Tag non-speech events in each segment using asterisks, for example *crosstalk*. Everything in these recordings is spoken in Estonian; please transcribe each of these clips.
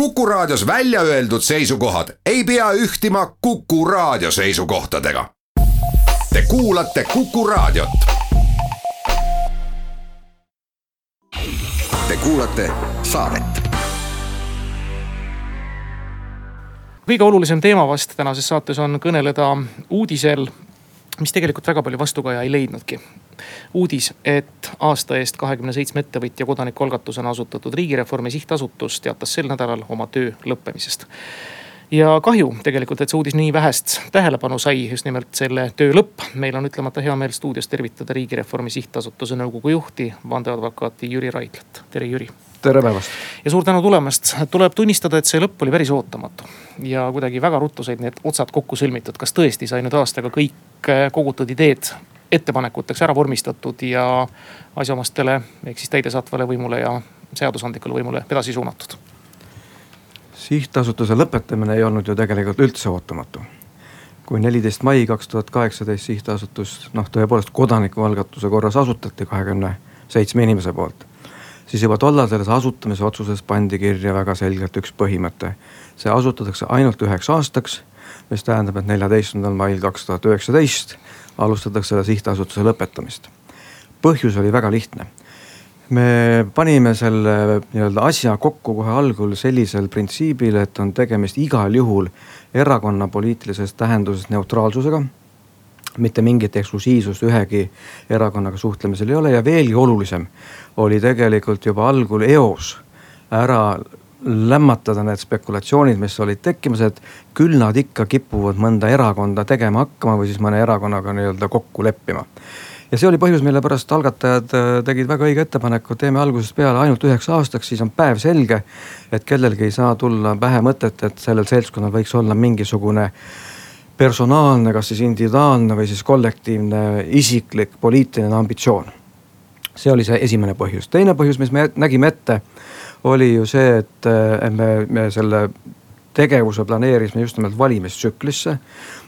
Kuku Raadios välja öeldud seisukohad ei pea ühtima Kuku Raadio seisukohtadega. Te kuulate Kuku Raadiot. Te kuulate saadet. kõige olulisem teema vast tänases saates on kõneleda uudisel, mis tegelikult väga palju vastukaja ei leidnudki uudis, et aasta eest kahekümne seitsme ettevõtja kodanikualgatusena asutatud Riigireformi Sihtasutus teatas sel nädalal oma töö lõppemisest. ja kahju tegelikult, et see uudis nii vähest tähelepanu sai, just nimelt selle töö lõpp. meil on ütlemata hea meel stuudios tervitada Riigireformi Sihtasutuse nõukogu juhti, vandeadvokaati Jüri Raidlat. tere, Jüri tere päevast. ja suur tänu tulemast, tuleb tunnistada, et see lõpp oli päris ootamatu. ja kuidagi väga ruttu said need otsad kokku sõlmitud, kas tõesti sai nüüd aastaga kõik kogutud ideed ettepanekuteks ära vormistatud ja asjaomastele ehk siis täidesaatvale võimule ja seadusandlikule võimule edasi suunatud. sihtasutuse lõpetamine ei olnud ju tegelikult üldse ootamatu. kui neliteist mai kaks tuhat kaheksateist sihtasutus noh, tõepoolest kodanikualgatuse korras asutati kahekümne seitsme inimese poolt. Siis juba tollal selles asutamise otsuses pandi kirja väga selgelt üks põhimõte. see asutatakse ainult üheks aastaks, mis tähendab, et neljateistkümnendal mail kaks tuhat üheksateist alustatakse selle sihtasutuse lõpetamist. põhjus oli väga lihtne. me panime selle nii-öelda asja kokku kohe algul sellisel printsiibil, et on tegemist igal juhul erakonna poliitilises tähenduses neutraalsusega mitte mingit eksklusiivsust ühegi erakonnaga suhtlemisel ei ole ja veelgi olulisem oli tegelikult juba algul eos ära lämmatada need spekulatsioonid, mis olid tekkimas, et küll nad ikka kipuvad mõnda erakonda tegema hakkama või siis mõne erakonnaga nii-öelda kokku leppima. ja see oli põhjus, mille pärast algatajad äh, tegid väga õige ettepaneku, teeme algusest peale ainult üheks aastaks, siis on päevselge. et kellelgi ei saa tulla pähe mõtet, et sellel seltskonnal võiks olla mingisugune personaalne, kas siis individuaalne või siis kollektiivne isiklik poliitiline ambitsioon. see oli see esimene põhjus, teine põhjus, mis me nägime ette oli ju see, et me, me selle tegevuse planeerisime just nimelt valimistsüklisse.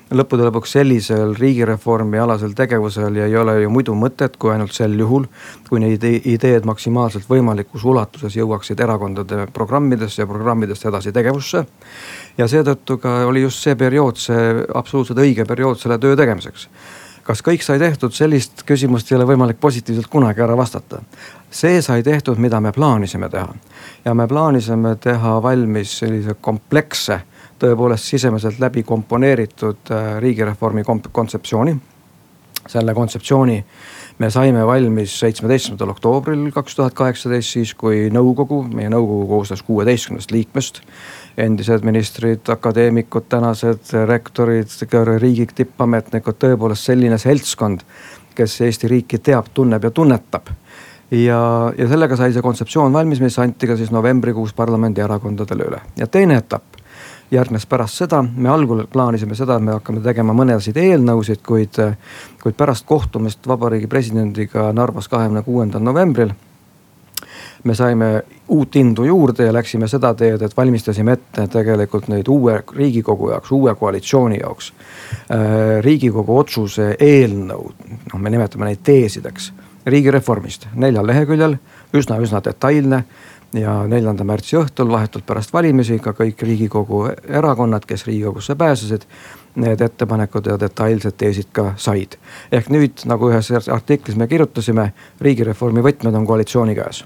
lõppude lõpuks sellisel riigireformi alasel tegevusel ei ole ju muidu mõtet, kui ainult sel juhul, kui need ideed maksimaalselt võimalikus ulatuses jõuaksid erakondade programmidesse ja programmidest edasi tegevusse. ja seetõttu ka oli just see periood, see absoluutselt õige periood selle töö tegemiseks kas kõik sai tehtud, sellist küsimust ei ole võimalik positiivselt kunagi ära vastata. see sai tehtud, mida me plaanisime teha ja me plaanisime teha valmis sellise kompleksse, tõepoolest sisemiselt läbi komponeeritud äh, riigireformi kontseptsiooni. selle kontseptsiooni me saime valmis seitsmeteistkümnendal oktoobril kaks tuhat kaheksateist, siis kui nõukogu, meie nõukogu koosnes kuueteistkümnest liikmest endised ministrid, akadeemikud, tänased rektorid, riigi tippametnikud, tõepoolest selline seltskond, kes Eesti riiki teab, tunneb ja tunnetab. ja, ja sellega sai see kontseptsioon valmis, mis anti ka siis novembrikuus parlamendierakondadele üle ja teine etapp järgnes pärast seda, me algul plaanisime seda, et me hakkame tegema mõnesid eelnõusid, kuid, kuid pärast kohtumist vabariigi presidendiga Narvas kahekümne kuuendal novembril me saime uut indu juurde ja läksime seda teed, et valmistasime ette tegelikult neid uue riigikogu jaoks, uue koalitsiooni jaoks. Äh, riigikogu otsuse eelnõu, noh, me nimetame neid teesideks, riigireformist neljal leheküljel, üsna-üsna detailne ja neljanda märtsi õhtul, vahetult pärast valimisi ka kõik riigikogu erakonnad, kes riigikogusse pääsesid, need ettepanekud ja detailsed teesid ka said. ehk nüüd nagu ühes artiklis me kirjutasime, riigireformi võtmed on koalitsiooni käes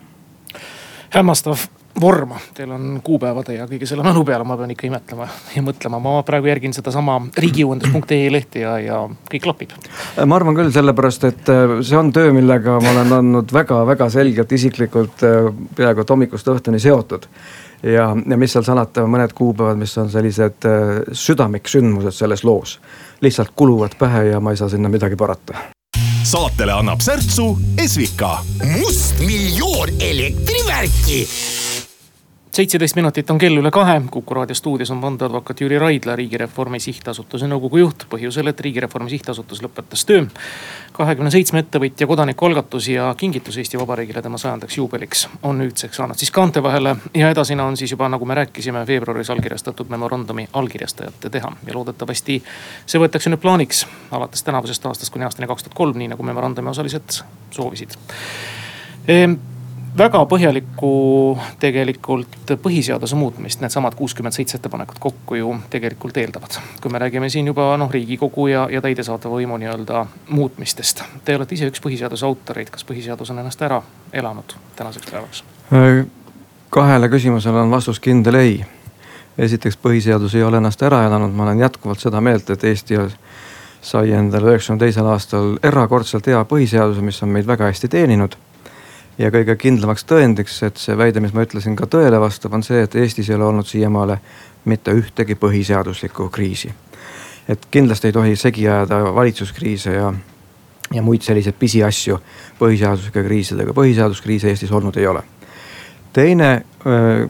hämmastav vorm, teil on kuupäevade ja kõige selle mälu peale, ma pean ikka imetlema ja mõtlema, ma praegu järgin sedasama riigiuuendus.ee lehti ja, ja kõik klapib. ma arvan küll, sellepärast et äh, see on töö, millega ma olen olnud väga-väga selgelt isiklikult äh, peaaegu et hommikust õhtuni seotud. ja, ja mis seal salata, mõned kuupäevad, mis on sellised äh, südamiksündmused selles loos, lihtsalt kuluvad pähe ja ma ei saa sinna midagi parata saatele annab särtsu Esvika. mustmiljon elektrivärki seitseteist minutit on kell üle kahe, Kuku raadio stuudios on vandeadvokaat Jüri Raidla, Riigireformi Sihtasutuse nõukogu juht. põhjusel, et Riigireformi Sihtasutus lõpetas töö. kahekümne seitsme ettevõtja kodanikualgatus ja kingitus Eesti Vabariigile tema sajandaks juubeliks on nüüdseks saanud siis kaante vahele. ja edasine on siis juba, nagu me rääkisime, veebruaris allkirjastatud memorandumi allkirjastajate teha. ja loodetavasti see võetakse nüüd plaaniks alates tänavusest aastast kuni aastani kaks tuhat kolm, nii nagu memorandumi osalised soovisid ehm, väga põhjalikku tegelikult põhiseaduse muutmist, needsamad kuuskümmend seitse ettepanekut kokku ju tegelikult eeldavad. kui me räägime siin juba noh, riigikogu ja, ja täidesaatva võimu nii-öelda muutmistest. Te olete ise üks põhiseaduse autoreid, kas põhiseadus on ennast ära elanud tänaseks päevaks? kahele küsimusele on vastus kindel ei. esiteks, põhiseadus ei ole ennast ära elanud, ma olen jätkuvalt seda meelt, et Eesti sai endale üheksakümne teisel aastal erakordselt hea põhiseaduse, mis on meid väga hästi teeninud ja kõige kindlamaks tõendiks, et see väide, mis ma ütlesin, ka tõele vastab, on see, et Eestis ei ole olnud siiamaale mitte ühtegi põhiseaduslikku kriisi. et kindlasti ei tohi segi ajada valitsuskriise ja, ja muid selliseid pisiasju põhiseaduslike kriisidega, põhiseaduskriise Eestis olnud ei ole teine,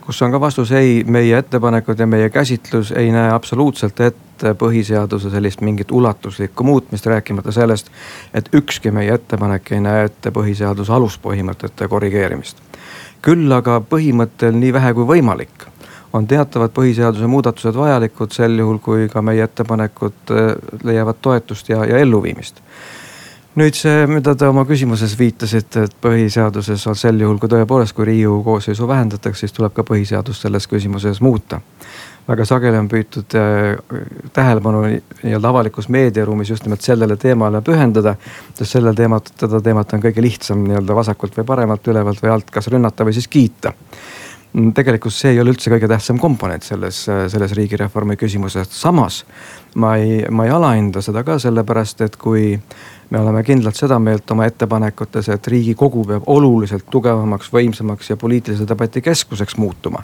kus on ka vastus ei, meie ettepanekud ja meie käsitlus ei näe absoluutselt ette põhiseaduse sellist mingit ulatuslikku muutmist, rääkimata sellest, et ükski meie ettepanek ei näe ette põhiseaduse aluspõhimõtete korrigeerimist. küll aga põhimõttel nii vähe kui võimalik on teatavad põhiseaduse muudatused vajalikud sel juhul, kui ka meie ettepanekud leiavad toetust ja, ja elluviimist nüüd see, mida te oma küsimuses viitasite, et põhiseaduses on sel juhul, kui tõepoolest, kui riigikogu koosseisu vähendatakse, siis tuleb ka põhiseadust selles küsimuses muuta. väga sageli on püütud äh, tähelepanu nii-öelda avalikus meediaruumis just nimelt sellele teemale pühendada. sest sellel teemat, seda teemat on kõige lihtsam nii-öelda vasakult või paremalt, ülevalt või alt kas rünnata või siis kiita tegelikult see ei ole üldse kõige tähtsam komponent selles, selles riigireformi küsimuses. samas ma ei, ma ei alahinda seda ka sellepärast, et kui me oleme kindlalt seda meelt oma ettepanekutes, et riigikogu peab oluliselt tugevamaks, võimsamaks ja poliitilise debati keskuseks muutuma.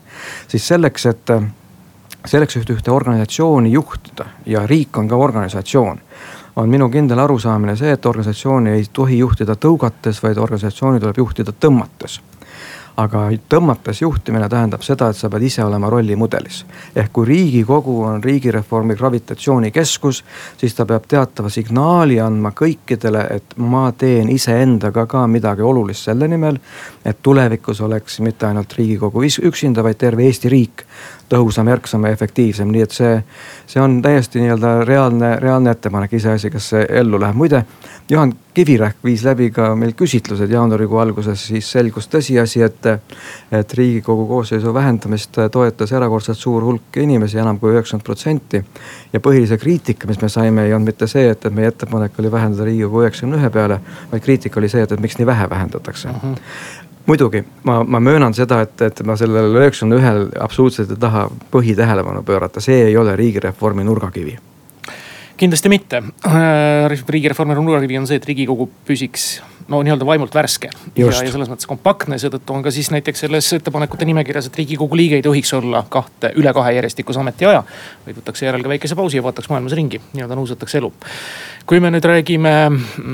siis selleks, et selleks, et ühte organisatsiooni juhtida ja riik on ka organisatsioon on minu kindel arusaamine see, et organisatsiooni ei tohi juhtida tõugates, vaid organisatsiooni tuleb juhtida tõmmates aga tõmmates juhtimine tähendab seda, et sa pead ise olema rollimudelis. ehk kui riigikogu on riigireformi gravitatsioonikeskus, siis ta peab teatava signaali andma kõikidele, et ma teen iseendaga ka midagi olulist selle nimel. Et tulevikus oleks mitte ainult riigikogu üksinda, vaid terve Eesti riik tõhusam, järksam ja efektiivsem, nii et see, see on täiesti nii-öelda reaalne, reaalne ettepanek, iseasi, kas see ellu läheb. muide, Juhan Kivirähk viis läbi ka meil küsitlused jaanuarikuu alguses, siis selgus tõsiasi, et, et riigikogu koosseisu vähendamist toetas erakordselt suur hulk inimesi, enam kui üheksakümmend protsenti. ja põhilise kriitika, mis me saime, ei olnud mitte see, et, et meie ettepanek oli vähendada riigikogu üheksakümne ühe peale, vaid kriitika oli see, et, et miks nii vähe vähendatakse uh. -huh muidugi ma, ma möönan seda, et, et ma sellele üheksakümne ühel absoluutselt ei taha põhitähelepanu pöörata, see ei ole riigireformi nurgakivi kindlasti mitte. Äh, riigireformi nurgakivi on see, et riigikogu püsiks no nii-öelda vaimult värske. ja, ja selles mõttes kompaktne, seetõttu on ka siis näiteks selles ettepanekute nimekirjas, et riigikogu liige ei tohiks olla kahte, üle kahe järjestikuse ametiaja. vaid võtaks seejärel ka väikese pausi ja vaataks maailmas ringi, nii-öelda nuusataks elu. kui me nüüd räägime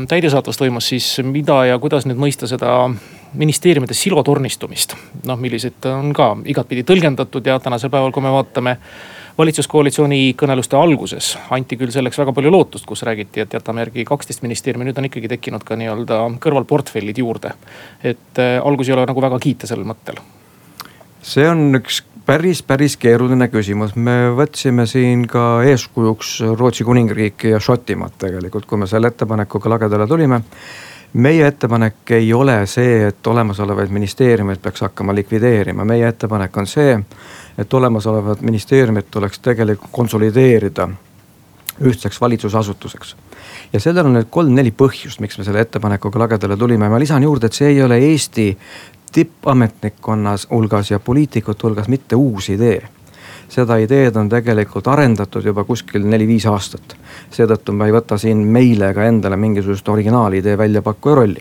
täidesaatvast võimust, siis mida ja kuidas nüüd mõista seda ministeeriumide silotornistumist. noh, millised on ka igatpidi tõlgendatud ja tänasel päeval, kui me vaatame valitsuskoalitsiooni kõneluste alguses anti küll selleks väga palju lootust, kus räägiti, et jätame järgi kaksteist ministeeriumi, nüüd on ikkagi tekkinud ka nii-öelda kõrvalportfellid juurde. et äh, algus ei ole nagu väga kiita sellel mõttel. see on üks päris, päris keeruline küsimus, me võtsime siin ka eeskujuks Rootsi kuningriiki ja Šotimaad tegelikult, kui me selle ettepanekuga lagedale tulime meie ettepanek ei ole see, et olemasolevaid ministeeriumeid peaks hakkama likvideerima, meie ettepanek on see, et olemasolevad ministeeriumid tuleks tegelikult konsolideerida ühtseks valitsusasutuseks. ja sellel on nüüd kolm-neli põhjust, miks me selle ettepanekuga lagedale tulime, ma lisan juurde, et see ei ole Eesti tippametnikkonnas hulgas ja poliitikute hulgas mitte uus idee seda ideed on tegelikult arendatud juba kuskil neli-viis aastat. seetõttu ma ei võta siin meile ega endale mingisugust originaalidee väljapakkuja rolli.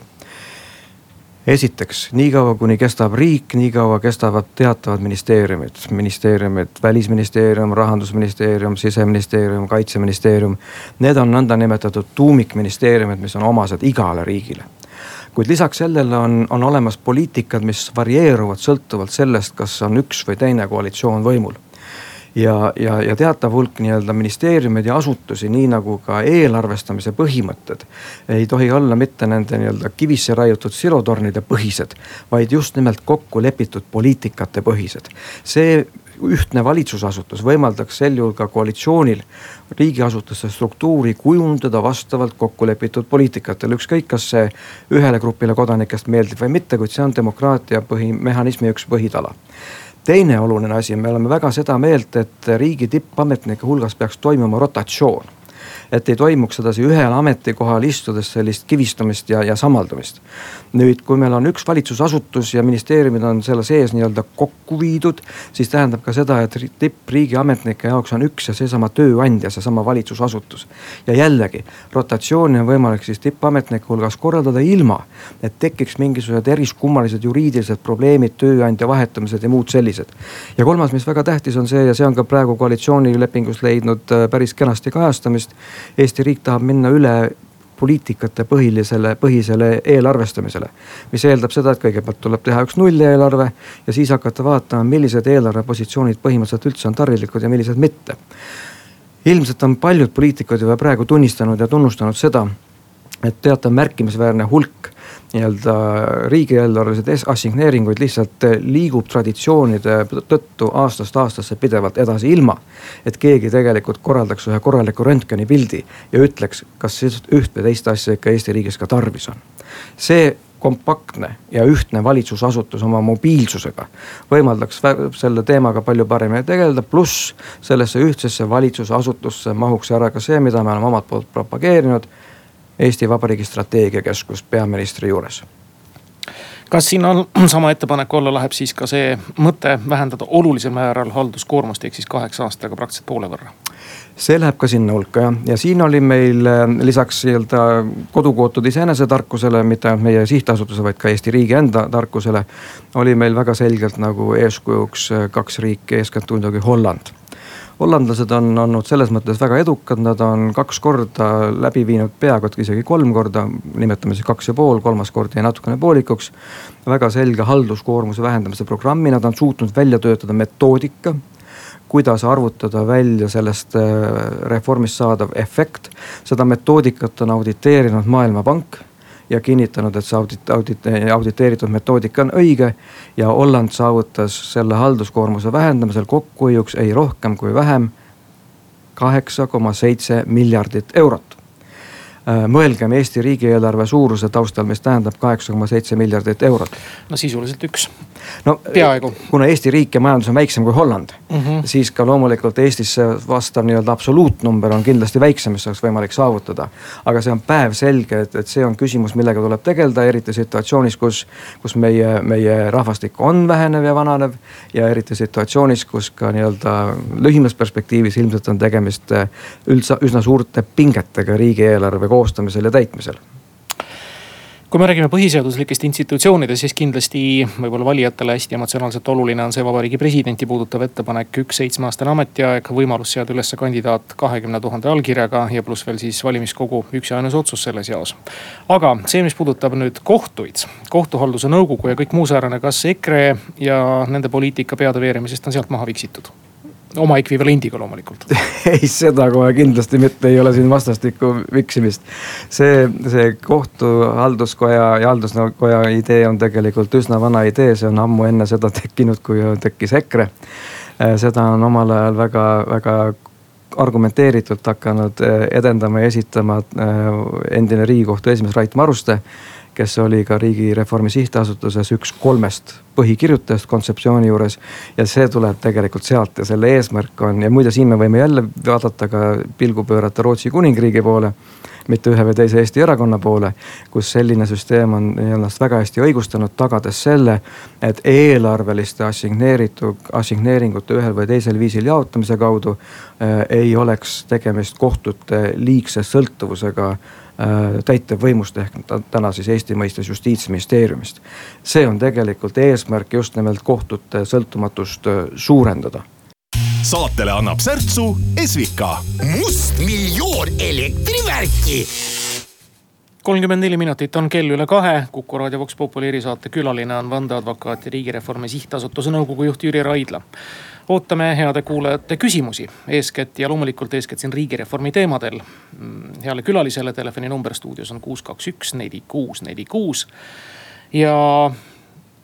esiteks, niikaua kuni kestab riik, niikaua kestavad teatavad ministeeriumid, ministeeriumid, välisministeerium, rahandusministeerium, siseministeerium, kaitseministeerium. Need on nõndanimetatud tuumikministeeriumid, mis on omased igale riigile kuid lisaks sellele on, on olemas poliitikad, mis varieeruvad sõltuvalt sellest, kas on üks või teine koalitsioon võimul ja, ja, ja teatav hulk nii-öelda ministeeriumeid ja asutusi, nii nagu ka eelarvestamise põhimõtted. ei tohi olla mitte nende nii-öelda kivisse raiutud silotornide põhised, vaid just nimelt kokku lepitud poliitikate põhised. see ühtne valitsusasutus võimaldaks sel juhul ka koalitsioonil riigiasutuste struktuuri kujundada vastavalt kokkulepitud poliitikatele, ükskõik, kas see ühele grupile kodanikest meeldib või mitte, kuid see on demokraatia põhimehhanismi üks põhitala teine oluline asi, me oleme väga seda meelt, et riigi tippametnike hulgas peaks toimuma rotatsioon et ei toimuks sedasi ühel ametikohal istudes sellist kivistumist ja, ja samaldumist. nüüd, kui meil on üks valitsusasutus ja ministeeriumid on selle sees nii-öelda kokku viidud, siis tähendab ka seda, et tippriigiametnike jaoks on üks ja seesama tööandja, seesama valitsusasutus. ja jällegi rotatsiooni on võimalik siis tippametnike hulgas korraldada ilma, et tekiks mingisugused eriskummalised juriidilised probleemid, tööandja vahetamised ja muud sellised. ja kolmas, mis väga tähtis on see ja see on ka praegu koalitsioonilepingus leidnud äh, päris kenasti kajastamist Eesti riik tahab minna üle poliitikate põhilisele, põhisele eelarvestamisele. mis eeldab seda, et kõigepealt tuleb teha üks nulleelarve ja siis hakata vaatama, millised eelarvepositsioonid põhimõtteliselt üldse on tarvilikud ja millised mitte. ilmselt on paljud poliitikud juba praegu tunnistanud ja tunnustanud seda, et teatav märkimisväärne hulk nii-öelda riigieelarvelised assigneeringuid lihtsalt eh, liigub traditsioonide tõttu aastast aastasse pidevalt edasi, ilma et keegi tegelikult korraldaks ühe korraliku röntgenipildi ja ütleks, kas üht või teist asja ikka Eesti riigis ka tarvis on. see kompaktne ja ühtne valitsusasutus oma mobiilsusega võimaldaks selle teemaga palju paremini tegeleda, pluss sellesse ühtsesse valitsusasutusse mahuks ära ka see, mida me oleme omalt poolt propageerinud Eesti Vabariigi strateegiakeskus peaministri juures kas siin on *clears throat* sama ettepaneku alla läheb siis ka see mõte vähendada olulisel määral halduskoormust, ehk siis kaheksa aastaga praktiliselt poole võrra? see läheb ka sinna hulka jah, ja siin oli meil äh, lisaks nii-öelda kodukootud iseenesetarkusele, mitte ainult meie sihtasutuse, vaid ka Eesti riigi enda tarkusele. oli meil väga selgelt nagu eeskujuks äh, kaks riiki, eeskätt muidugi Holland hollandlased on olnud selles mõttes väga edukad, nad on kaks korda läbi viinud, peaaegu et isegi kolm korda, nimetame siis kaks ja pool, kolmas kord jäi natukene poolikuks. väga selge halduskoormuse vähendamise programmi, nad on suutnud välja töötada metoodika kuidas arvutada välja sellest äh, reformist saadav efekt. seda metoodikat on auditeerinud Maailmapank ja kinnitanud, et see audit, audit, auditeeritud metoodika on õige. ja Holland saavutas selle halduskoormuse vähendamisel kokkuhoiuks ei rohkem kui vähem kaheksa koma seitse miljardit eurot mõelgem Eesti riigieelarve suuruse taustal, mis tähendab kaheksa koma seitse miljardit eurot. no sisuliselt üks. no peaaegu. kuna Eesti riik ja majandus on väiksem kui Holland mm, -hmm. siis ka loomulikult Eestis see vastav nii-öelda absoluutnumber on kindlasti väiksem, mis oleks võimalik saavutada. aga see on päevselge, et, et see on küsimus, millega tuleb tegeleda, eriti situatsioonis, kus, kus meie, meie rahvastik on vähenev ja vananev. ja eriti situatsioonis, kus ka nii-öelda lühimas perspektiivis ilmselt on tegemist üldse üsna suurte pingetega riigieelarve koostamisel ja täitmisel kui me räägime põhiseaduslikest institutsioonidest, siis kindlasti võib-olla valijatele hästi emotsionaalselt oluline on see vabariigi presidenti puudutav ettepanek, üks seitsmeaastane ametiaeg, võimalus seada üles kandidaat kahekümne tuhande allkirjaga ja pluss veel siis valimiskogu üks ja ainus otsus selles jaos. aga see, mis puudutab nüüd kohtuid, kohtuhalduse nõukogu ja kõik muu säärane, kas EKRE ja nende poliitika peade veeremisest on sealt maha viksitud? Oma ekvivalendiga loomulikult *laughs* ei, seda kohe kindlasti mitte, ei ole siin vastastikku viksimist. see, see kohtu halduskoja ja haldusnõukoja idee on tegelikult üsna vana idee, see on ammu enne seda tekkinud, kui tekkis EKRE. Äh, seda on omal ajal väga, väga argumenteeritult hakanud äh, edendama ja esitama äh, endine riigikohtu esimees Rait Maruste kes oli ka Riigireformi Sihtasutuses üks kolmest põhikirjutajast kontseptsiooni juures. ja see tuleb tegelikult sealt ja selle eesmärk on ja muide, siin me võime jälle vaadata ka pilgu pöörata Rootsi kuningriigi poole mitte ühe või teise Eesti erakonna poole, kus selline süsteem on ennast väga hästi õigustanud, tagades selle, et eelarveliste assigneeritud, assigneeringute ühel või teisel viisil jaotamise kaudu äh, ei oleks tegemist kohtute liigse sõltuvusega Äh, täitevvõimust ehk täna siis Eesti mõistes justiitsministeeriumist. see on tegelikult eesmärk just nimelt kohtute sõltumatust äh, suurendada saatele annab särtsu Esvika. mustmiljon elektrivärki kolmkümmend neli minutit on kell üle kahe. kuku raadio Vox Populi erisaate külaline on vandeadvokaat ja Riigireformi Sihtasutuse nõukogu juht Jüri Raidla ootame heade kuulajate küsimusi, eeskätt ja loomulikult eeskätt siin riigireformi teemadel. Mm, heale külalisele telefoninumber stuudios on kuus, kaks, üks, neli, kuus, neli, kuus. ja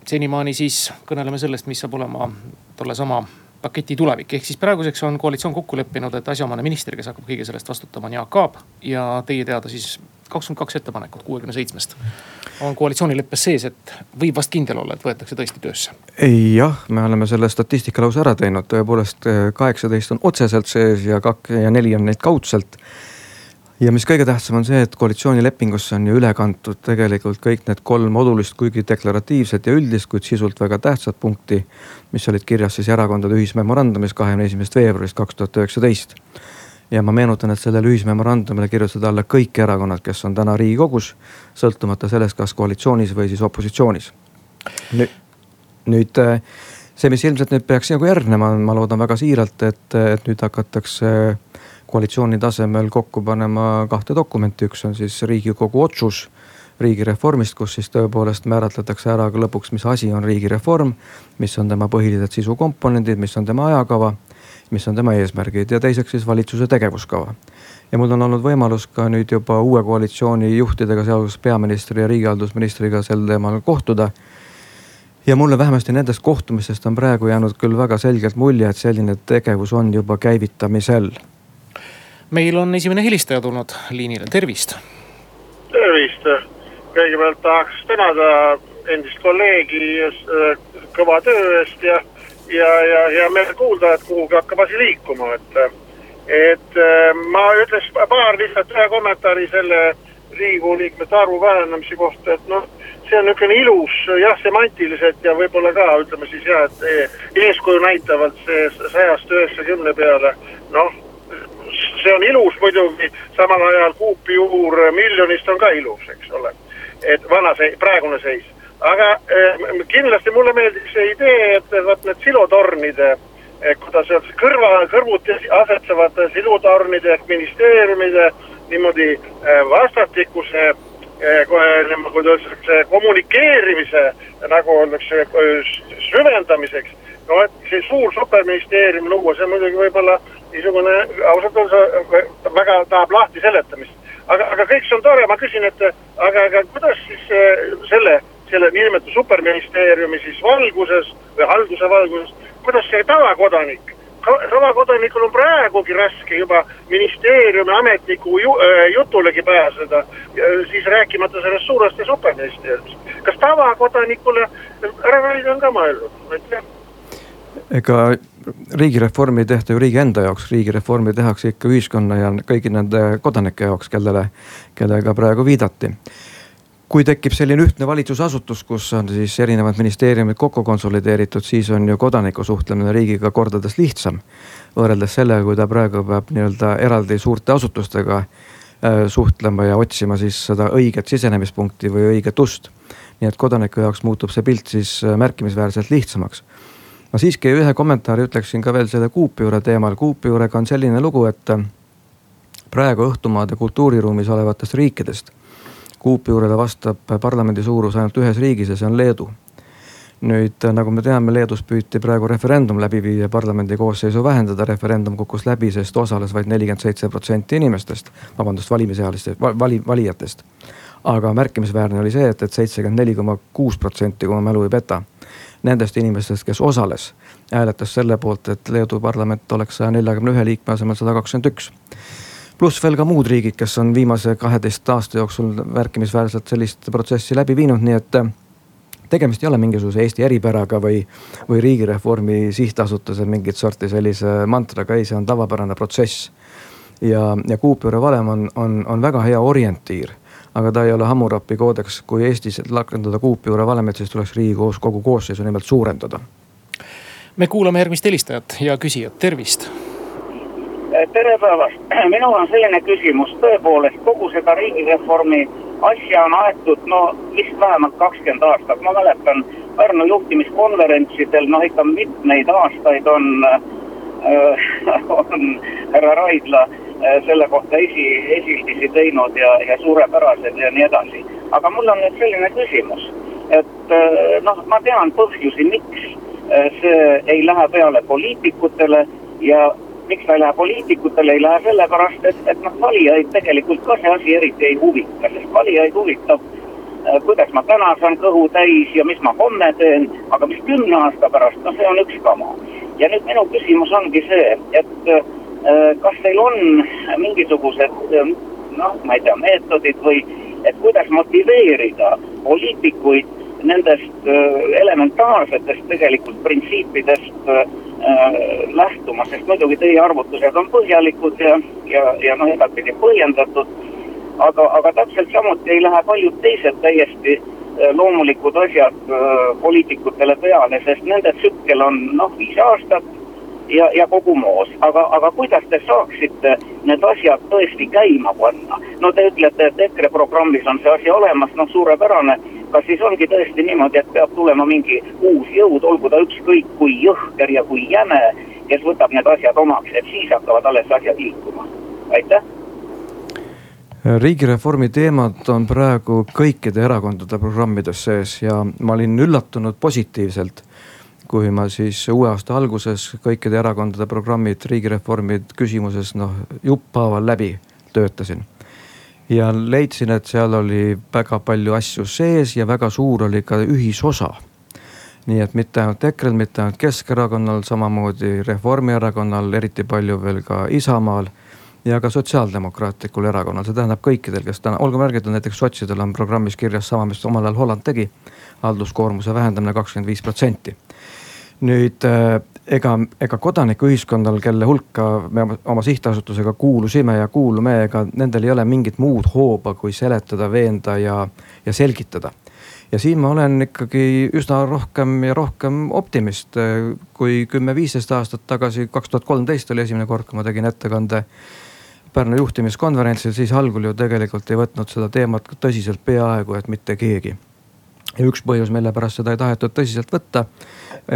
senimaani siis kõneleme sellest, mis saab olema tollesama paketi tulevik, ehk siis praeguseks on koalitsioon kokku leppinud, et asjaomane minister, kes hakkab kõige sellest vastutama, on Jaak Aab. ja teie teada siis kakskümmend kaks ettepanekut kuuekümne seitsmest on koalitsioonileppes sees, et võib vast kindel olla, et võetakse tõesti töösse. jah, me oleme selle statistika lausa ära teinud, tõepoolest kaheksateist on otseselt sees ja kak- ja neli on neid kaudselt ja mis kõige tähtsam on see, et koalitsioonilepingusse on ju üle kantud tegelikult kõik need kolm olulist, kuigi deklaratiivset ja üldist, kuid sisult väga tähtsat punkti. mis olid kirjas siis erakondade ühismemorandumis kahekümne esimesest veebruarist kaks tuhat üheksateist. ja ma meenutan, et sellele ühismemorandumile kirjutasid alla kõik erakonnad, kes on täna riigikogus, sõltumata sellest, kas koalitsioonis või siis opositsioonis. nüüd, nüüd see, mis ilmselt nüüd peaks nagu järgnema, ma loodan väga siiralt, et, et nüüd hakatakse koalitsiooni tasemel kokku panema kahte dokumenti, üks on siis riigikogu otsus riigireformist, kus siis tõepoolest määratletakse ära ka lõpuks, mis asi on riigireform. mis on tema põhilised sisukomponendid, mis on tema ajakava, mis on tema eesmärgid ja teiseks siis valitsuse tegevuskava. ja mul on olnud võimalus ka nüüd juba uue koalitsiooni juhtidega, sealhulgas peaministri ja riigihaldusministriga sel teemal kohtuda ja mulle vähemasti nendest kohtumistest on praegu jäänud küll väga selgelt mulje, et selline tegevus on juba käivitamisel meil on esimene helistaja tulnud liinile, tervist. tervist, kõigepealt tahaks tänada endist kolleegi äh, kõva töö eest ja, ja, ja hea meel kuulda, et kuhugi hakkab asi liikuma, et. et äh, ma ütleks paar lihtsalt ühe kommentaari selle riigikogu liikmete arvu vähenemise kohta, et noh see on niisugune ilus jah, semantiliselt ja võib-olla ka ütleme siis jah, et eeskuju näitavalt see sajast üheksakümne peale. noh, see on ilus muidugi, samal ajal kuupjuur miljonist on ka ilus, eks ole. et vana see, praegune seis, aga eh, kindlasti mulle meeldib see idee, et vot need silotornide eh,, kuidas öelda, kõrva, kõrvuti asetsevad silotornide ehk ministeeriumide niimoodi eh, vastastikuse kuidas öeldakse, kommunikeerimise nagu öeldakse süvendamiseks. no et see suur superministeerium luua, see muidugi võib-olla niisugune ausalt öeldes väga tahab lahti seletamist. aga, aga kõik see on tore, ma küsin, et aga, aga kuidas siis äh, selle, selle niinimetatud superministeeriumi siis valguses või halduse valguses, kuidas see tavakodanik tavakodanikul on praegugi raske juba ministeeriumi ametniku ju, äh, jutulegi pääseda, siis rääkimata sellest suurest superministeeriumist. kas tavakodanikule, härra Raid on ka mõelnud, aitäh ega riigireformi ei tehta ju riigi enda jaoks, riigireformi tehakse ikka ühiskonna ja kõigi nende kodanike jaoks, kellele, kellega praegu viidati. kui tekib selline ühtne valitsusasutus, kus on siis erinevad ministeeriumid kokku konsolideeritud, siis on ju kodaniku suhtlemine riigiga kordades lihtsam. võrreldes sellega, kui ta praegu peab nii-öelda eraldi suurte asutustega äh, suhtlema ja otsima siis seda õiget sisenemispunkti või õiget ust. nii et kodaniku jaoks muutub see pilt siis äh, märkimisväärselt lihtsamaks ma siiski ühe kommentaari ütleksin ka veel selle kuupjuure teemal. kuupjuurega on selline lugu, et äh, praegu õhtumaade kultuuriruumis olevatest riikidest kuupjuurele vastab parlamendi suurus ainult ühes riigis ja see on Leedu. nüüd äh, nagu me teame, Leedus püüti praegu referendum läbi viia, parlamendi koosseisu vähendada, referendum kukkus läbi, sest osales vaid nelikümmend seitse protsenti inimestest, vabandust, valimisealistest, vali, valijatest. aga märkimisväärne oli see, et, et seitsekümmend neli koma kuus protsenti, kui ma mälu ei peta nendest inimestest, kes osales, hääletas selle poolt, et Leedu parlament oleks saja neljakümne ühe liikme asemel sada kakskümmend üks pluss veel ka muud riigid, kes on viimase kaheteist aasta jooksul märkimisväärselt sellist protsessi läbi viinud, nii et äh, tegemist ei ole mingisuguse Eesti eripäraga või, või riigireformi sihtasutuse mingit sorti sellise mantraga, ei, see on tavapärane protsess. ja, ja kuupjuure valem on, on, on väga hea orientiir aga ta ei ole Hammurapi koodeks, kui Eestis rakendada kuupjuure valemit, siis tuleks riigikoos kogu koosseisu nimelt suurendada. me kuulame järgmist helistajat ja küsijat, tervist. tere päevast, *clears throat* minul on selline küsimus, tõepoolest kogu seda riigireformi asja on aetud no vist vähemalt kakskümmend aastat, ma mäletan Pärnu juhtimiskonverentsidel noh ikka mitmeid aastaid on äh, *laughs* on härra Raidla Äh, selle kohta esi, esildisi teinud ja, ja suurepärased ja nii edasi. aga mul on nüüd selline küsimus, et äh, noh, ma tean põhjusi, miks äh, see ei lähe peale poliitikutele ja miks ta ei lähe poliitikutele, ei lähe sellepärast, et, et noh, valijaid tegelikult ka see asi eriti ei huvita, sest valijaid huvitab kuidas ma täna saan kõhu täis ja mis ma homme teen, aga mis kümne aasta pärast, no see on üks kama. ja nüüd minu küsimus ongi see, et äh, kas teil on mingisugused noh, ma ei tea, meetodid või et kuidas motiveerida poliitikuid nendest elementaarsetest tegelikult printsiipidest lähtuma, sest muidugi teie arvutused on põhjalikud ja, ja, ja noh, igatpidi põhjendatud. aga, aga täpselt samuti ei lähe paljud teised täiesti loomulikud asjad poliitikutele peale, sest nende tsükkel on noh, viis aastat ja, ja kogu moos, aga, aga kuidas te saaksite need asjad tõesti käima panna? no te ütlete, et EKRE programmis on see asi olemas, noh suurepärane. kas siis ongi tõesti niimoodi, et peab tulema mingi uus jõud, olgu ta ükskõik kui jõhker ja kui jäme, kes võtab need asjad omaks, et siis hakkavad alles asjad liikuma? aitäh riigireformi teemad on praegu kõikide erakondade programmides sees ja ma olin üllatunud positiivselt kui ma siis uue aasta alguses kõikide erakondade programmid riigireformi küsimuses noh jupphaaval läbi töötasin. ja leidsin, et seal oli väga palju asju sees ja väga suur oli ka ühisosa. nii et mitte ainult EKRE-l, mitte ainult Keskerakonnal, samamoodi Reformierakonnal, eriti palju veel ka Isamaal ja ka Sotsiaaldemokraatlikul erakonnal, see tähendab kõikidel, kes täna, olgu märgitud, näiteks sotsidel on programmis kirjas sama, mis omal ajal Holland tegi. halduskoormuse vähendamine kakskümmend viis protsenti nüüd äh, ega, ega kodanikuühiskonnal, kelle hulka me oma sihtasutusega kuulusime ja kuulume, ega nendel ei ole mingit muud hooba, kui seletada, veenda ja, ja selgitada. ja siin ma olen ikkagi üsna rohkem ja rohkem optimist. kui kümme-viisteist aastat tagasi, kaks tuhat kolmteist oli esimene kord, kui ma tegin ettekande Pärnu juhtimiskonverentsil, siis algul ju tegelikult ei võtnud seda teemat tõsiselt peaaegu et mitte keegi ja üks põhjus, mille pärast seda ei tahetud tõsiselt võtta,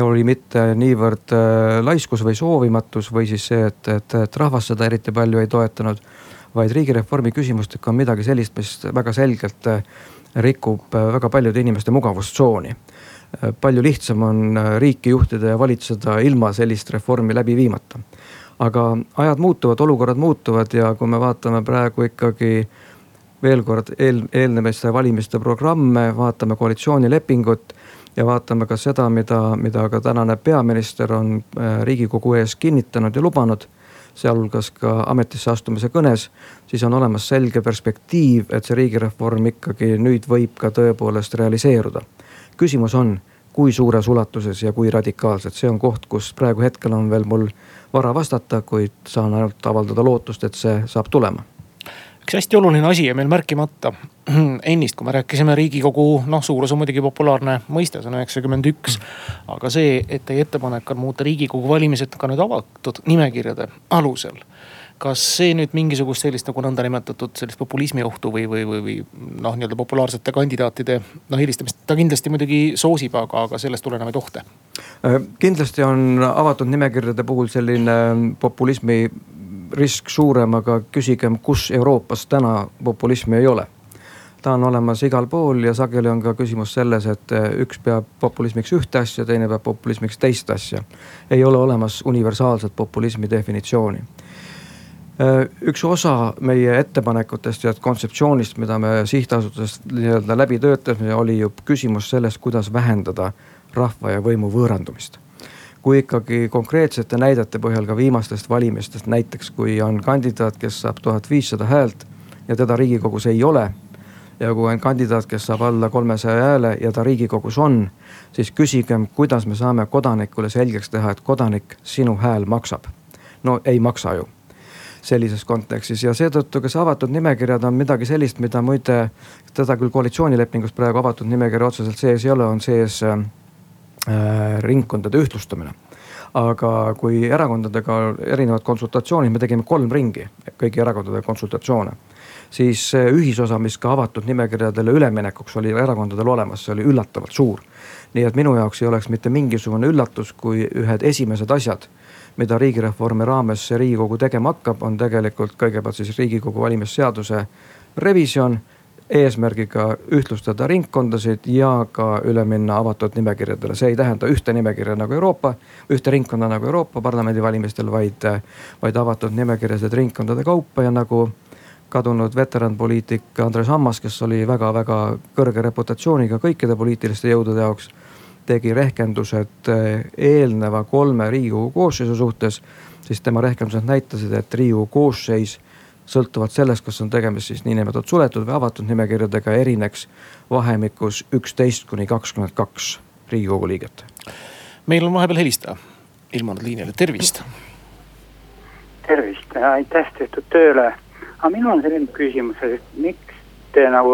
oli mitte niivõrd äh, laiskus või soovimatus või siis see, et, et, et rahvas seda eriti palju ei toetanud. vaid riigireformi küsimustega on midagi sellist, mis väga selgelt äh, rikub äh, väga paljude inimeste mugavustsooni. palju lihtsam on riiki juhtida ja valitseda ilma sellist reformi läbi viimata. aga ajad muutuvad, olukorrad muutuvad ja kui me vaatame praegu ikkagi veel kord eel, eelnemiste valimiste programme, vaatame koalitsioonilepingut ja vaatame ka seda, mida, mida ka tänane peaminister on äh, riigikogu ees kinnitanud ja lubanud sealhulgas ka ametisse astumise kõnes, siis on olemas selge perspektiiv, et see riigireform ikkagi nüüd võib ka tõepoolest realiseeruda. küsimus on, kui suures ulatuses ja kui radikaalselt, see on koht, kus praegu hetkel on veel mul vara vastata, kuid saan ainult avaldada lootust, et see saab tulema üks hästi oluline asi jäi meil märkimata *clears throat* ennist, kui me rääkisime riigikogu, noh suurus on muidugi populaarne mõiste, see on üheksakümmend üks. aga see, et teie ettepanek on muuta riigikogu valimised ka nüüd avatud nimekirjade alusel kas see nüüd mingisugust sellist nagu nõndanimetatud sellist populismi ohtu või, või, või, või noh, nii-öelda populaarsete kandidaatide noh eelistamist, ta kindlasti muidugi soosib, aga, aga sellest tulenevaid ohte? Kindlasti on avatud nimekirjade puhul selline populismi risk suurem, aga küsigem, kus Euroopas täna populismi ei ole. ta on olemas igal pool ja sageli on ka küsimus selles, et eh, üks peab populismiks ühte asja, teine peab populismiks teist asja. ei ole olemas universaalset populismi definitsiooni eh, üks osa meie ettepanekutest ja kontseptsioonist, mida me sihtasutusest nii-öelda läbi töötasime, oli ju küsimus sellest, kuidas vähendada rahva ja võimu võõrandumist kui ikkagi konkreetsete näidete põhjal ka viimastest valimistest, näiteks kui on kandidaat, kes saab tuhat viissada häält ja teda riigikogus ei ole. ja kui on kandidaat, kes saab alla kolmesaja hääle ja ta riigikogus on, siis küsigem, kuidas me saame kodanikule selgeks teha, et kodanik, sinu hääl maksab. no ei maksa ju sellises kontekstis ja seetõttu, kas avatud nimekirjad on midagi sellist, mida muide, teda küll koalitsioonilepingus praegu avatud nimekirja otseselt sees ei ole, on sees äh, Äh, ringkondade ühtlustamine. aga kui erakondadega erinevad konsultatsioonid, me tegime kolm ringi, kõigi erakondade konsultatsioone. siis ühisosa, mis ka avatud nimekirjadele üleminekuks oli erakondadel olemas, see oli üllatavalt suur. nii et minu jaoks ei oleks mitte mingisugune üllatus, kui ühed esimesed asjad mida riigireformi raames riigikogu tegema hakkab, on tegelikult kõigepealt siis riigikogu valimisseaduse revisjon eesmärgiga ühtlustada ringkondasid ja ka üle minna avatud nimekirjadele. see ei tähenda ühte nimekirja nagu Euroopa, ühte ringkonda nagu Euroopa Parlamendivalimistel, vaid, vaid avatud nimekirjasid ringkondade kaupa ja nagu kadunud veteranpoliitik Andres Ammas, kes oli väga-väga kõrge reputatsiooniga kõikide poliitiliste jõudude jaoks tegi rehkendused eelneva kolme riigikogu koosseisu suhtes, siis tema rehkendused näitasid, et riigikogu koosseis sõltuvalt sellest, kas on tegemist siis niinimetatud suletud või avatud nimekirjadega, erineks vahemikus üksteist kuni kakskümmend kaks riigikogu liiget. meil on vahepeal helistaja ilmunud liinile, tervist. tervist, aitäh tehtud tööle. aga minul on selline küsimus, et miks te nagu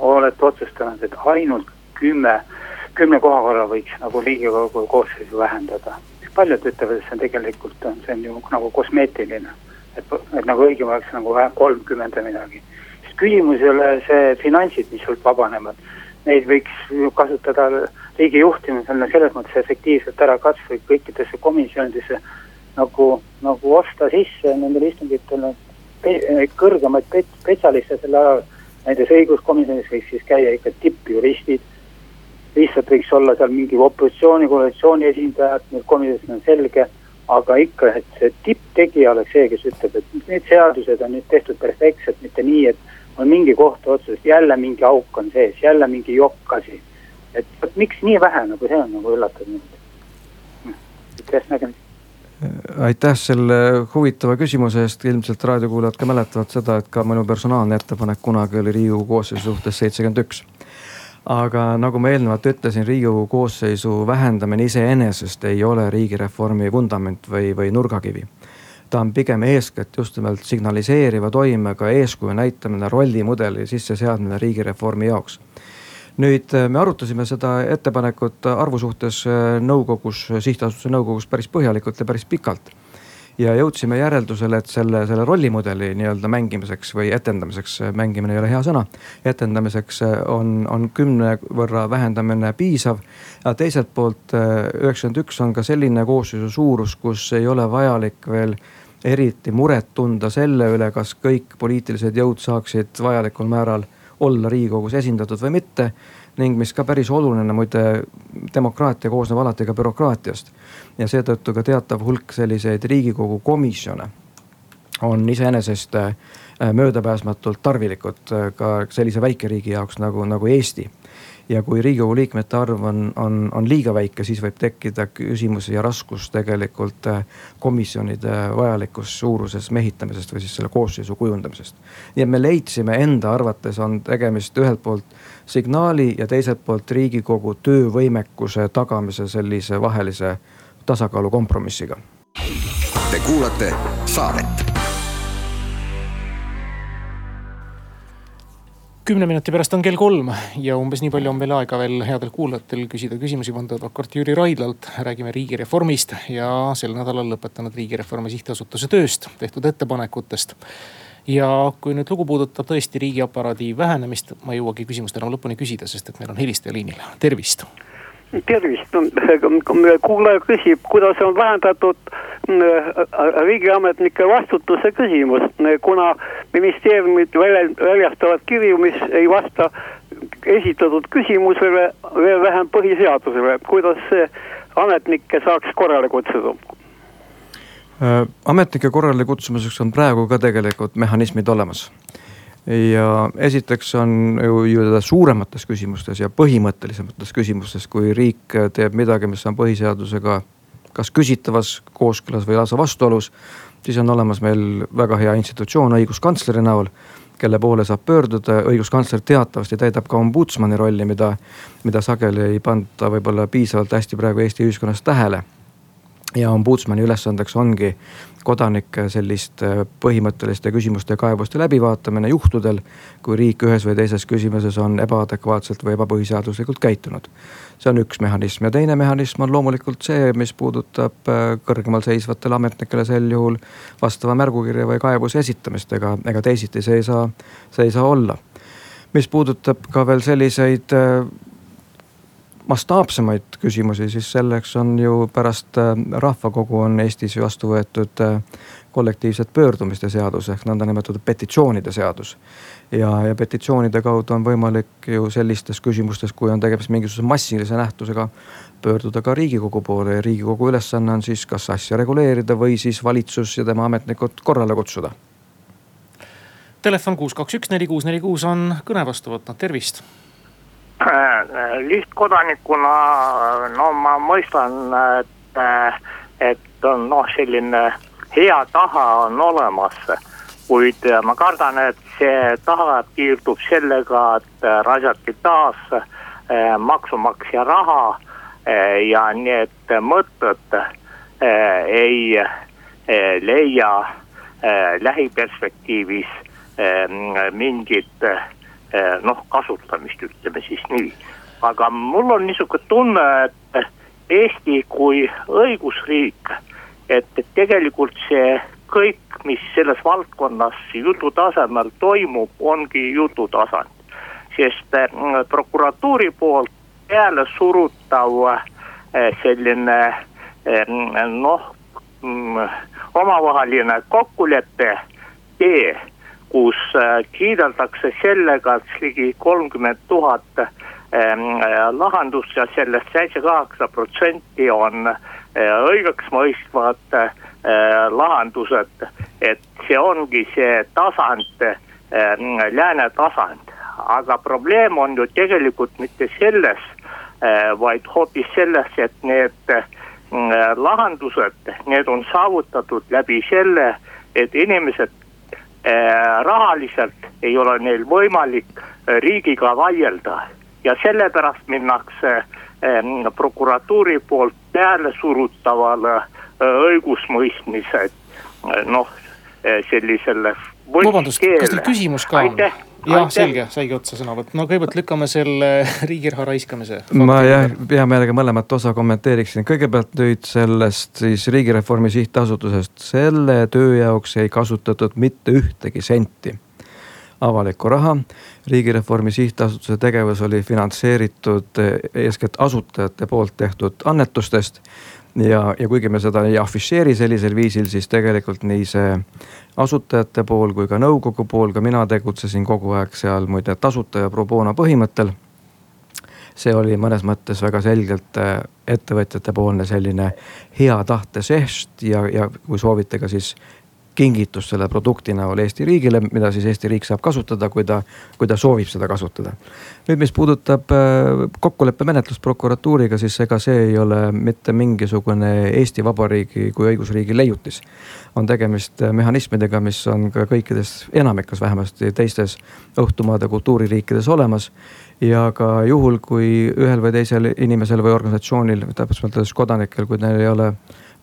olete otsustanud, et ainult kümme, kümne koha võrra võiks nagu riigikogu koosseisu vähendada? paljud ütlevad, et see on tegelikult on, see on ju nagu kosmeetiline et, et nagu õigem oleks nagu kolmkümmend või midagi. sest küsimus ei ole see finantsid, mis sult vabanevad, neid võiks kasutada riigi juhtimisel selles mõttes efektiivselt ära kasvõi kõikidesse komisjonidesse nagu, nagu osta sisse nendele istungitele kõrgemaid spetsialiste selle alal. näiteks õiguskomisjonis võiks siis käia ikka tippjuristid, lihtsalt võiks olla seal mingi opositsiooni, koalitsiooni esindajad, meil komisjonis on selge aga ikka, et see tipptegija oleks see, kes ütleb, et need seadused on nüüd tehtud perfektselt, mitte nii, et on mingi kohtuotsus, jälle mingi auk on sees, jälle mingi jokk asi. et vot miks nii vähe nagu see on nagu üllatav mind. aitäh nägemist aitäh selle huvitava küsimuse eest, ilmselt raadiokuulajad ka mäletavad seda, et ka minu personaalne ettepanek kunagi oli riigikogu koosseisu suhtes seitsekümmend üks aga nagu ma eelnevalt ütlesin, riigikogu koosseisu vähendamine iseenesest ei ole riigireformi vundament või, või nurgakivi. ta on pigem eeskätt just nimelt signaliseeriva toimega eeskuju näitamine, rollimudeli sisseseadmine riigireformi jaoks nüüd me arutasime seda ettepanekut arvu suhtes nõukogus, sihtasutuse nõukogus päris põhjalikult ja päris pikalt ja jõudsime järeldusele, et selle, selle rollimudeli nii-öelda mängimiseks või etendamiseks, mängimine ei ole hea sõna. etendamiseks on, on kümne võrra vähendamine piisav. ja teiselt poolt üheksakümmend üks on ka selline koosseisu suurus, kus ei ole vajalik veel eriti muret tunda selle üle, kas kõik poliitilised jõud saaksid vajalikul määral olla riigikogus esindatud või mitte ning mis ka päris oluline muide, demokraatia koosneb alati ka bürokraatiast. Ja seetõttu ka teatav hulk selliseid riigikogu komisjone on iseenesest äh, möödapääsmatult tarvilikud äh, ka sellise väikeriigi jaoks nagu, nagu Eesti ja kui riigikogu liikmete arv on, on, on liiga väike, siis võib tekkida küsimusi ja raskus tegelikult äh, komisjonide vajalikus suuruses mehitamisest või siis selle koosseisu kujundamisest. nii et me leidsime enda arvates on tegemist ühelt poolt signaali ja teiselt poolt riigikogu töövõimekuse tagamise sellise vahelise tasakaalu kompromissiga. Te kuulate saadet kümne minuti pärast on kell kolm ja umbes nii palju on meil aega veel headel kuulajatel küsida küsimusi vandeadvokaat Jüri Raidlalt. räägime riigireformist ja sel nädalal lõpetanud Riigireformi Sihtasutuse tööst, tehtud ettepanekutest. ja kui nüüd lugu puudutab tõesti riigiaparaadi vähenemist, ma ei jõuagi küsimust enam lõpuni küsida, sest et meil on helistaja liinil, tervist tervist, *laughs* kuulaja küsib, kuidas on vähendatud äh, riigiametnike vastutuse küsimus, kuna ministeeriumid välja, väljastavad kirju, mis ei vasta esitatud küsimusele, veel vähem põhiseadusele, kuidas ametnikke saaks korrale kutsuda? Äh, ametnike korrale kutsumiseks on praegu ka tegelikult mehhanismid olemas ja esiteks on ju, ju suuremates küsimustes ja põhimõttelisemates küsimustes, kui riik teeb midagi, mis on põhiseadusega kas küsitavas kooskõlas või lausa vastuolus. siis on olemas meil väga hea institutsioon õiguskantsleri näol, kelle poole saab pöörduda, õiguskantsler teatavasti täidab ka ombudsmani rolli, mida, mida sageli ei panda võib-olla piisavalt hästi praegu Eesti ühiskonnas tähele ja ombudsmani ülesandeks ongi kodanike selliste põhimõtteliste küsimuste ja kaebuste läbivaatamine juhtudel, kui riik ühes või teises küsimuses on ebaadekvaatselt või ebapõhiseaduslikult käitunud. see on üks mehhanism ja teine mehhanism on loomulikult see, mis puudutab äh, kõrgemal seisvatele ametnikele sel juhul vastava märgukirja või kaebuse esitamist, ega, ega teisiti see ei saa, see ei saa olla. mis puudutab ka veel selliseid äh, mastaapsemaid küsimusi, siis selleks on ju pärast äh, rahvakogu on Eestis vastu võetud äh, kollektiivset pöördumiste seadus ehk nõndanimetatud petitsioonide seadus. ja, ja petitsioonide kaudu on võimalik ju sellistes küsimustes, kui on tegemist mingisuguse massilise nähtusega, pöörduda ka riigikogu poole ja riigikogu ülesanne on siis kas asja reguleerida või siis valitsus ja tema ametnikud korrale kutsuda. Telefon kuus, kaks, üks, neli, kuus, neli, kuus on kõne vastu võtnud, tervist lihtkodanikuna no ma mõistan, et, et on noh, selline hea taha on olemas. kuid ma kardan, et see taha piirdub sellega, et raisati taas eh, maksumaksja raha ja need mõtted ei leia lähiperspektiivis mingit noh, kasutamist, ütleme siis nii. aga mul on niisugune tunne, et Eesti kui õigusriik, et, tegelikult see kõik, mis selles valdkonnas jutu tasemel toimub, ongi jutu tasand. sest mm, prokuratuuri poolt peale surutav eh, selline eh, noh, mm, omavaheline kokkulepe tee, kus eh, kiideldakse sellega, et ligi kolmkümmend tuhat lahendust ja sellest seitse, kaheksa protsenti on õigeksmõistvad Äh, lahendused, et see ongi see tasand, äh, lääne tasand, aga probleem on ju tegelikult mitte selles, äh, vaid hoopis selles, et need lahendused, need on saavutatud läbi selle, et inimesed rahaliselt ei ole neil võimalik riigiga vaielda ja sellepärast minnakse prokuratuuri poolt peale surutavale äh, õigusmõistmise noh, sellisele. vabandust, kas teil küsimus ka on? Jah, selge, saigi otsa sõnavõtt, no kõigepealt lükkame selle *laughs* riigi raha raiskamise. ma jah, hea meelega mõlemat osa kommenteeriksin, kõigepealt nüüd sellest siis riigireformi sihtasutusest, selle töö jaoks ei kasutatud mitte ühtegi senti avalikku raha. riigireformi sihtasutuse tegevus oli finantseeritud eeskätt asutajate poolt tehtud annetustest ja, ja kuigi me seda ei afišeeri sellisel viisil, siis tegelikult nii see asutajate pool kui ka nõukogu pool, ka mina tegutsesin kogu aeg seal muide tasuta ja pro bono põhimõttel. see oli mõnes mõttes väga selgelt äh, ettevõtjate poolne selline hea tahte žest ja, ja kui soovite ka siis kingitus selle produkti näol Eesti riigile, mida siis Eesti riik saab kasutada, kui ta, kui ta soovib seda kasutada. nüüd, mis puudutab äh, kokkuleppemenetlust prokuratuuriga, siis ega see ei ole mitte mingisugune Eesti Vabariigi kui õigusriigi leiutis. on tegemist äh, mehhanismidega, mis on ka kõikides, enamikus vähemasti teistes õhtumaade kultuuririikides olemas ja ka juhul, kui ühel või teisel inimesel või organisatsioonil, täpsemalt öeldes kodanikel, kui neil ei ole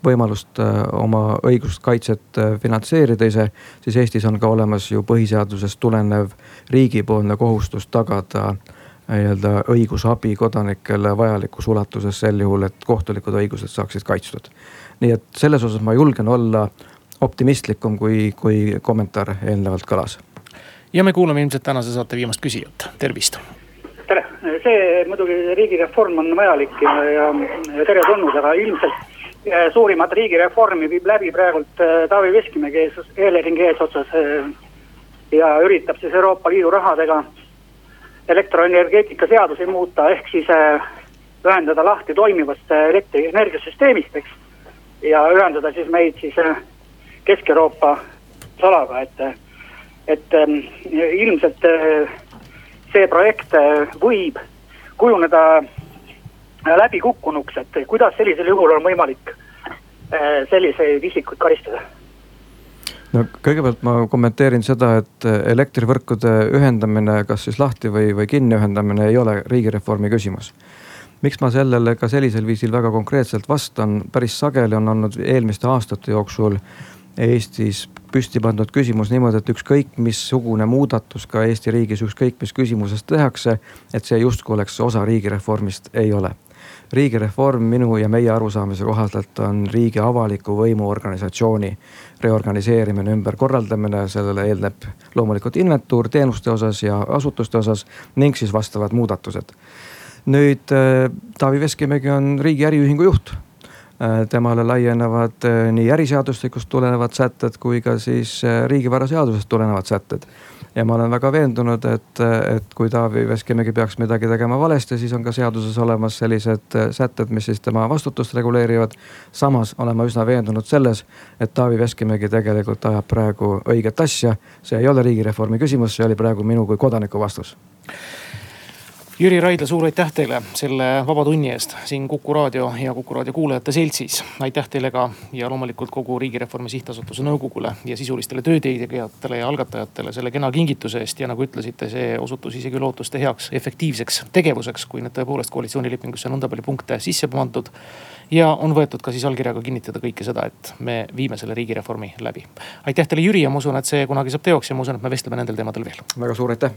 võimalust äh, oma õigust kaitset äh, finantseerida ise, siis Eestis on ka olemas ju põhiseadusest tulenev riigipoolne kohustus tagada äh, nii-öelda õigusabi kodanikele vajalikus ulatuses sel juhul, et kohtulikud õigused saaksid kaitstud. nii et selles osas ma julgen olla optimistlikum, kui, kui kommentaar eelnevalt kõlas. ja me kuulame ilmselt tänase saate viimast küsijat, tervist. tere, see muidugi riigireform on vajalik ja, ja, ja teretulnud, aga ilmselt suurimat riigireformi viib läbi praegult äh, Taavi Veskimägi ees, Eleringi eesotsas. Äh, ja üritab siis Euroopa Liidu rahadega elektroenergeetika seadusi muuta, ehk siis ühendada lahti toimivast elektrienergiasüsteemist, eks. ja ühendada siis meid siis Kesk-Euroopa salaga, et, et ilmselt see projekt võib kujuneda läbikukkunuks, et kuidas sellisel juhul on võimalik äh, selliseid isikuid karistada? no kõigepealt ma kommenteerin seda, et elektrivõrkude ühendamine, kas siis lahti või, või kinni ühendamine ei ole riigireformi küsimus. miks ma sellele ka sellisel viisil väga konkreetselt vastan, päris sageli on olnud eelmiste aastate jooksul Eestis püsti pandud küsimus niimoodi, et ükskõik missugune muudatus ka Eesti riigis, ükskõik mis küsimuses tehakse, et see justkui oleks osa riigireformist, ei ole riigireform minu ja meie arusaamise kohaselt on riigi avaliku võimu organisatsiooni reorganiseerimine, ümberkorraldamine, sellele eelneb loomulikult inventuur teenuste osas ja asutuste osas ning siis vastavad muudatused. nüüd äh, Taavi Veskimägi on riigi äriühingu juht äh, temale laienevad äh, nii äriseadustikust tulenevad sätted kui ka siis riigivaraseadusest tulenevad sätted ja ma olen väga veendunud, et, et kui Taavi Veskimägi peaks midagi tegema valesti, siis on ka seaduses olemas sellised sätted, mis siis tema vastutust reguleerivad. samas olen ma üsna veendunud selles, et Taavi Veskimägi tegelikult ajab praegu õiget asja. see ei ole riigireformi küsimus, see oli praegu minu kui kodaniku vastus Jüri Raidla, suur aitäh teile selle vaba tunni eest siin Kuku raadio ja Kuku raadio kuulajate seltsis. aitäh teile ka ja loomulikult kogu Riigireformi Sihtasutuse nõukogule ja sisulistele töötegijatele ja algatajatele selle kena kingituse eest. ja nagu ütlesite, see osutus isegi lootuste heaks efektiivseks tegevuseks, kui nüüd tõepoolest koalitsioonilepingusse nõnda palju punkte sisse pandud. ja on võetud ka siis allkirjaga kinnitada kõike seda, et me viime selle riigireformi läbi. aitäh teile, Jüri, ja ma usun, et see kunagi saab teoks ja ma usun, et me vestleme nendel teemadel veel. väga suur aitäh